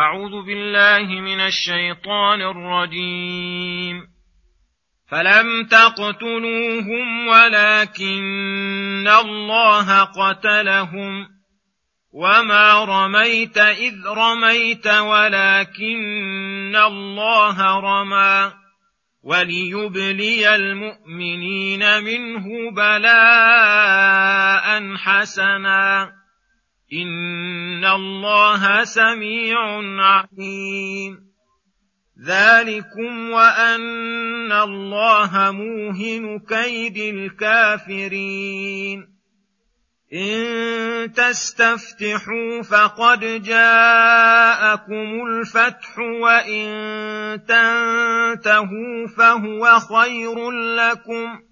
أعوذ بالله من الشيطان الرجيم. فلم تقتلوهم ولكن الله قتلهم. وما رميت إذ رميت ولكن الله رمى. وليبلي المؤمنين منه بلاء حسنا. ان الله سميع عليم ذلكم وان الله موهن كيد الكافرين ان تستفتحوا فقد جاءكم الفتح وان تنتهوا فهو خير لكم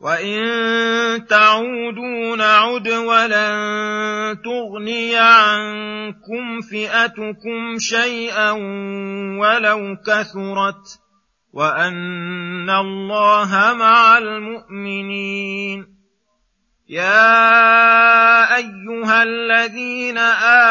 وان تعودوا نعد ولن تغني عنكم فئتكم شيئا ولو كثرت وان الله مع المؤمنين يا ايها الذين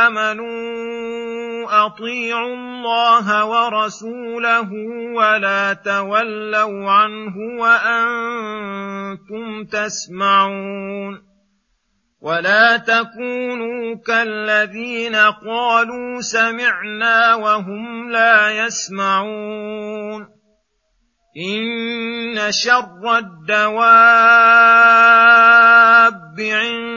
امنوا اطيعوا الله ورسوله ولا تولوا عنه وأنتم تسمعون ولا تكونوا كالذين قالوا سمعنا وهم لا يسمعون ان شر الدواب عند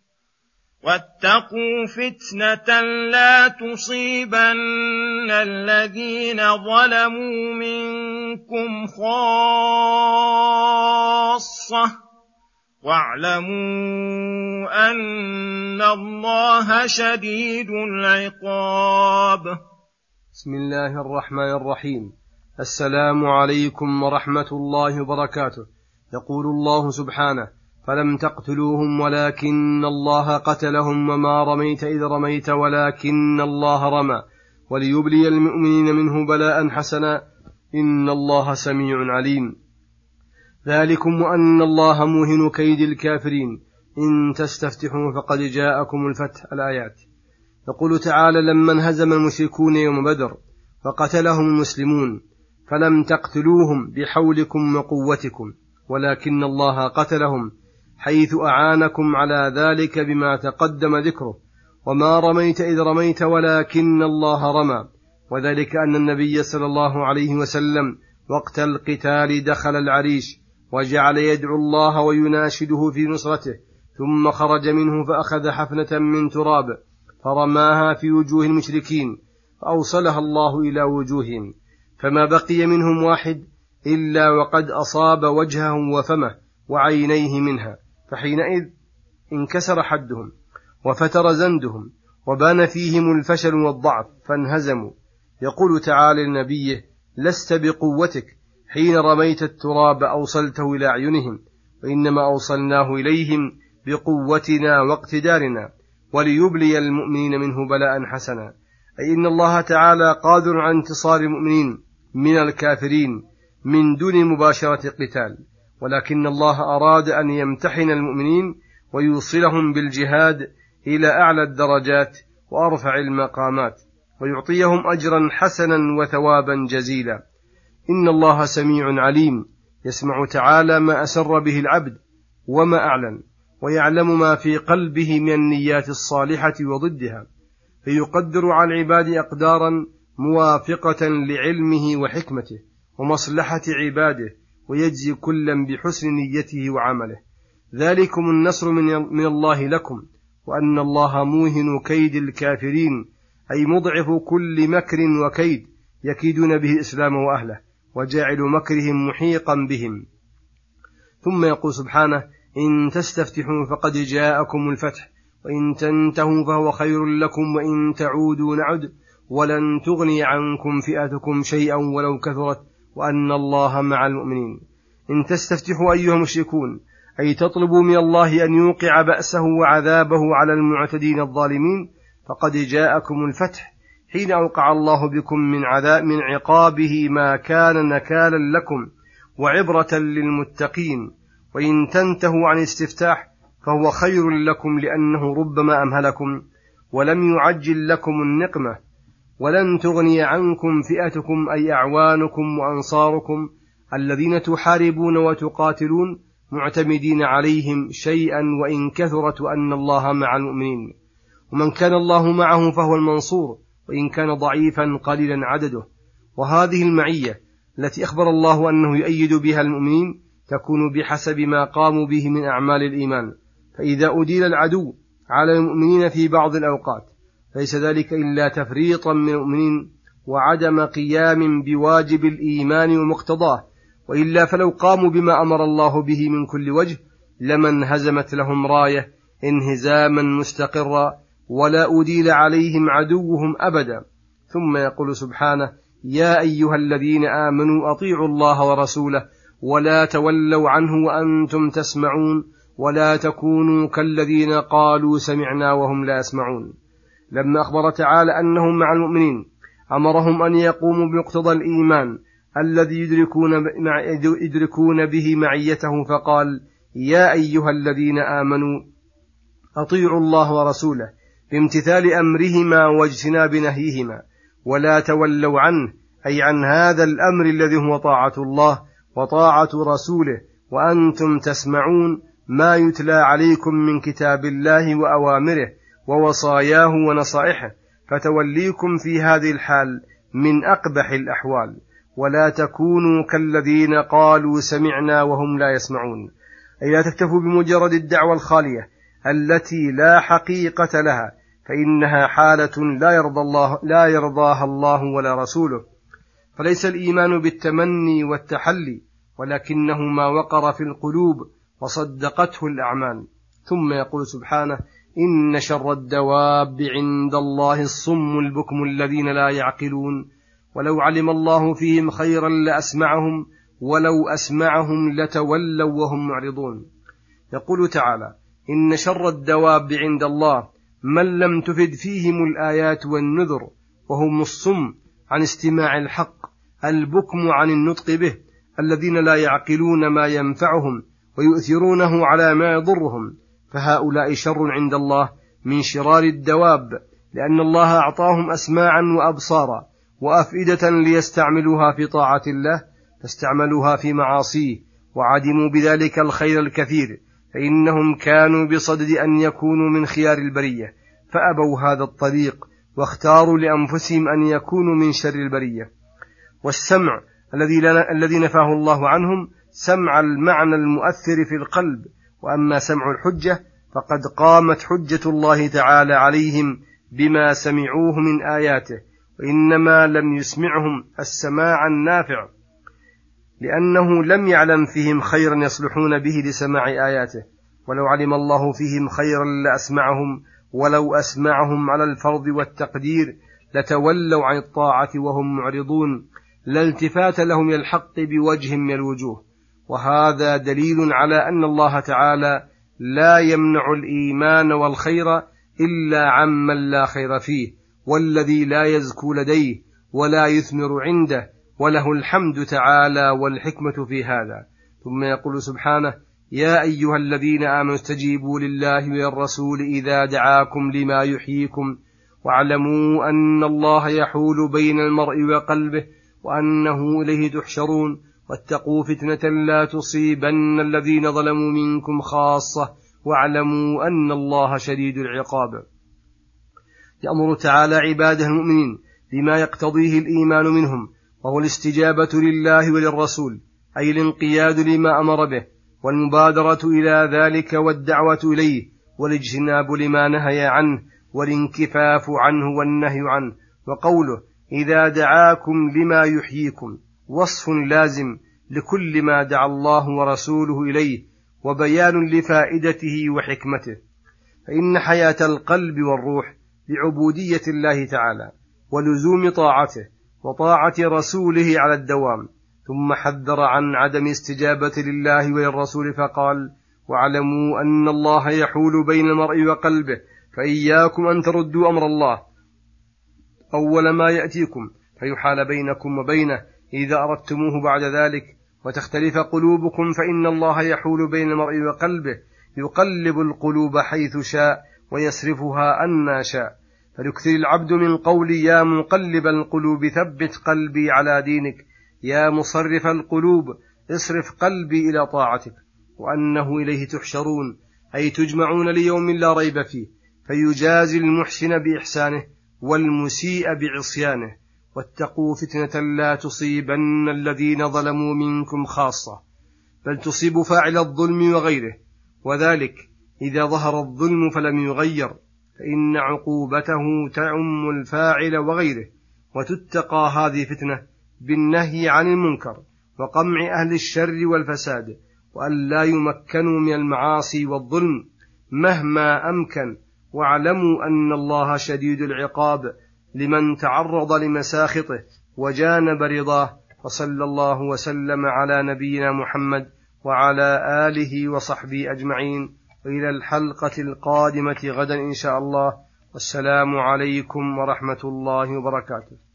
واتقوا فتنة لا تصيبن الذين ظلموا منكم خاصة. واعلموا أن الله شديد العقاب. بسم الله الرحمن الرحيم. السلام عليكم ورحمة الله وبركاته. يقول الله سبحانه فلم تقتلوهم ولكن الله قتلهم وما رميت إذ رميت ولكن الله رمى وليبلي المؤمنين منه بلاء حسنا إن الله سميع عليم. ذلكم وأن الله موهن كيد الكافرين. إن تستفتحوا فقد جاءكم الفتح الآيات. يقول تعالى لما انهزم المشركون يوم بدر فقتلهم المسلمون. فلم تقتلوهم بحولكم وقوتكم ولكن الله قتلهم حيث أعانكم على ذلك بما تقدم ذكره. وما رميت إذ رميت ولكن الله رمى. وذلك أن النبي صلى الله عليه وسلم وقت القتال دخل العريش وجعل يدعو الله ويناشده في نصرته ثم خرج منه فأخذ حفنة من تراب فرماها في وجوه المشركين فأوصلها الله إلى وجوههم. فما بقي منهم واحد إلا وقد أصاب وجهه وفمه وعينيه منها. فحينئذ انكسر حدهم وفتر زندهم وبان فيهم الفشل والضعف فانهزموا. يقول تعالى لنبيه لست بقوتك حين رميت التراب أوصلته إلى أعينهم وإنما أوصلناه إليهم بقوتنا واقتدارنا وليبلي المؤمنين منه بلاء حسنا. أي إن الله تعالى قادر على انتصار المؤمنين من الكافرين من دون مباشرة قتال. ولكن الله أراد أن يمتحن المؤمنين ويوصلهم بالجهاد إلى أعلى الدرجات وأرفع المقامات ويعطيهم أجرا حسنا وثوابا جزيلا. إن الله سميع عليم يسمع تعالى ما أسر به العبد وما أعلن ويعلم ما في قلبه من النيات الصالحة وضدها فيقدر على العباد أقدارا موافقة لعلمه وحكمته ومصلحة عباده ويجزي كلا بحسن نيته وعمله. ذلكم النصر من, الله لكم وأن الله موهن كيد الكافرين أي مضعف كل مكر وكيد يكيدون به الإسلام وأهله وجاعل مكرهم محيقا بهم. ثم يقول سبحانه إن تستفتحوا فقد جاءكم الفتح وإن تنتهوا فهو خير لكم وإن تعودوا نعد ولن تغني عنكم فئتكم شيئا ولو كثرت. وأن الله مع المؤمنين. إن تستفتحوا أيها المشركون أي تطلبوا من الله أن يوقع بأسه وعذابه على المعتدين الظالمين فقد جاءكم الفتح حين أوقع الله بكم من عذاب من عقابه ما كان نكالا لكم وعبرة للمتقين. وإن تنتهوا عن الاستفتاح فهو خير لكم لأنه ربما أمهلكم ولم يعجل لكم النقمة. ولن تغني عنكم فئتكم أي أعوانكم وأنصاركم الذين تحاربون وتقاتلون معتمدين عليهم شيئا وإن كثرت أن الله مع المؤمنين. ومن كان الله معه فهو المنصور وإن كان ضعيفا قليلا عدده. وهذه المعية التي أخبر الله أنه يؤيد بها المؤمنين تكون بحسب ما قاموا به من أعمال الإيمان. فإذا أديل العدو على المؤمنين في بعض الأوقات ليس ذلك إلا تفريطا من المؤمنين وعدم قيام بواجب الإيمان ومقتضاه وإلا فلو قاموا بما أمر الله به من كل وجه لما انهزمت لهم راية انهزاما مستقرا ولا أديل عليهم عدوهم أبدا. ثم يقول سبحانه يا أيها الذين آمنوا أطيعوا الله ورسوله ولا تولوا عنه وأنتم تسمعون ولا تكونوا كالذين قالوا سمعنا وهم لا يسمعون. لما أخبر تعالى أنهم مع المؤمنين أمرهم أن يقوموا بمقتضى الإيمان الذي يدركون, يدركون به معيته فقال يا أيها الذين آمنوا أطيعوا الله ورسوله بامتثال أمرهما واجتناب نهيهما ولا تولوا عنه أي عن هذا الأمر الذي هو طاعة الله وطاعة رسوله وأنتم تسمعون ما يتلى عليكم من كتاب الله وأوامره ووصاياه ونصائحه. فتوليكم في هذه الحال من أقبح الأحوال. ولا تكونوا كالذين قالوا سمعنا وهم لا يسمعون. أي لا تكتفوا بمجرد الدعوة الخالية التي لا حقيقة لها فإنها حالة لا يرضى الله لا يرضاها الله ولا رسوله. فليس الإيمان بالتمني والتحلي ولكنه ما وقر في القلوب وصدقته الأعمال. ثم يقول سبحانه إن شر الدواب عند الله الصم البكم الذين لا يعقلون. ولو علم الله فيهم خيرا لأسمعهم ولو أسمعهم لتولوا وهم معرضون. يقول تعالى إن شر الدواب عند الله من لم تفد فيهم الآيات والنذر وهم الصم عن استماع الحق البكم عن النطق به الذين لا يعقلون ما ينفعهم ويؤثرونه على ما يضرهم. فهؤلاء شر عند الله من شرار الدواب لأن الله أعطاهم أسماعا وأبصارا وأفئدة ليستعملوها في طاعة الله فاستعملوها في معاصيه وعدموا بذلك الخير الكثير فإنهم كانوا بصدد أن يكونوا من خيار البرية فأبوا هذا الطريق واختاروا لأنفسهم أن يكونوا من شر البرية. والسمع الذي الذي نفاه الله عنهم سمع المعنى المؤثر في القلب وأما سمع الحجة فقد قامت حجة الله تعالى عليهم بما سمعوه من آياته وإنما لم يسمعهم السماع النافع لأنه لم يعلم فيهم خيرا يصلحون به لسماع آياته. ولو علم الله فيهم خيرا لأسمعهم ولو أسمعهم على الفرض والتقدير لتولوا عن الطاعة وهم معرضون لا التفات لهم إلى الحق بوجه من الوجوه. وهذا دليل على أن الله تعالى لا يمنع الإيمان والخير إلا عمن لا خير فيه والذي لا يزكو لديه ولا يثمر عنده وله الحمد تعالى والحكمة في هذا. ثم يقول سبحانه يا أيها الذين آمنوا استجيبوا لله وللرسول إذا دعاكم لما يحييكم واعلموا أن الله يحول بين المرء وقلبه وأنه إليه تحشرون. واتقوا فتنة لا تصيبن الذين ظلموا منكم خاصة واعلموا أن الله شديد العقاب. يأمر تعالى عباده المؤمنين بما يقتضيه الإيمان منهم وهو الاستجابة لله وللرسول أي الانقياد لما أمر به والمبادرة إلى ذلك والدعوة إليه والاجتناب لما نهي عنه والانكفاف عنه والنهي عنه وقوله إذا دعاكم لما يحييكم. وصف لازم لكل ما دعا الله ورسوله إليه وبيان لفائدته وحكمته. فإن حياة القلب والروح بعبوديه الله تعالى ولزوم طاعته وطاعة رسوله على الدوام. ثم حذر عن عدم استجابة لله وللرسول فقال واعلموا أن الله يحول بين المرء وقلبه فإياكم أن تردوا أمر الله. أول ما يأتيكم فيحال بينكم وبينه إذا أردتموه بعد ذلك وتختلف قلوبكم فإن الله يحول بين المرء وقلبه يقلب القلوب حيث شاء ويصرفها أنا شاء. فليكثر العبد من قول يا مقلب القلوب ثبت قلبي على دينك يا مصرف القلوب اصرف قلبي إلى طاعتك. وأنه إليه تحشرون أي تجمعون ليوم لا ريب فيه. فيجازي المحسن بإحسانه والمسيء بعصيانه. واتقوا فتنة لا تصيبن الذين ظلموا منكم خاصة بل تصيب فاعل الظلم وغيره. وذلك إذا ظهر الظلم فلم يغير فإن عقوبته تعم الفاعل وغيره. وتتقى هذه فتنة بالنهي عن المنكر وقمع أهل الشر والفساد وأن لا يمكنوا من المعاصي والظلم مهما أمكن. واعلموا أن الله شديد العقاب لمن تعرض لمساخطه وجانب رضاه وصلى الله وسلم على نبينا محمد وعلى آله وصحبه أجمعين. وإلى الحلقة القادمة غدا إن شاء الله. والسلام عليكم ورحمة الله وبركاته.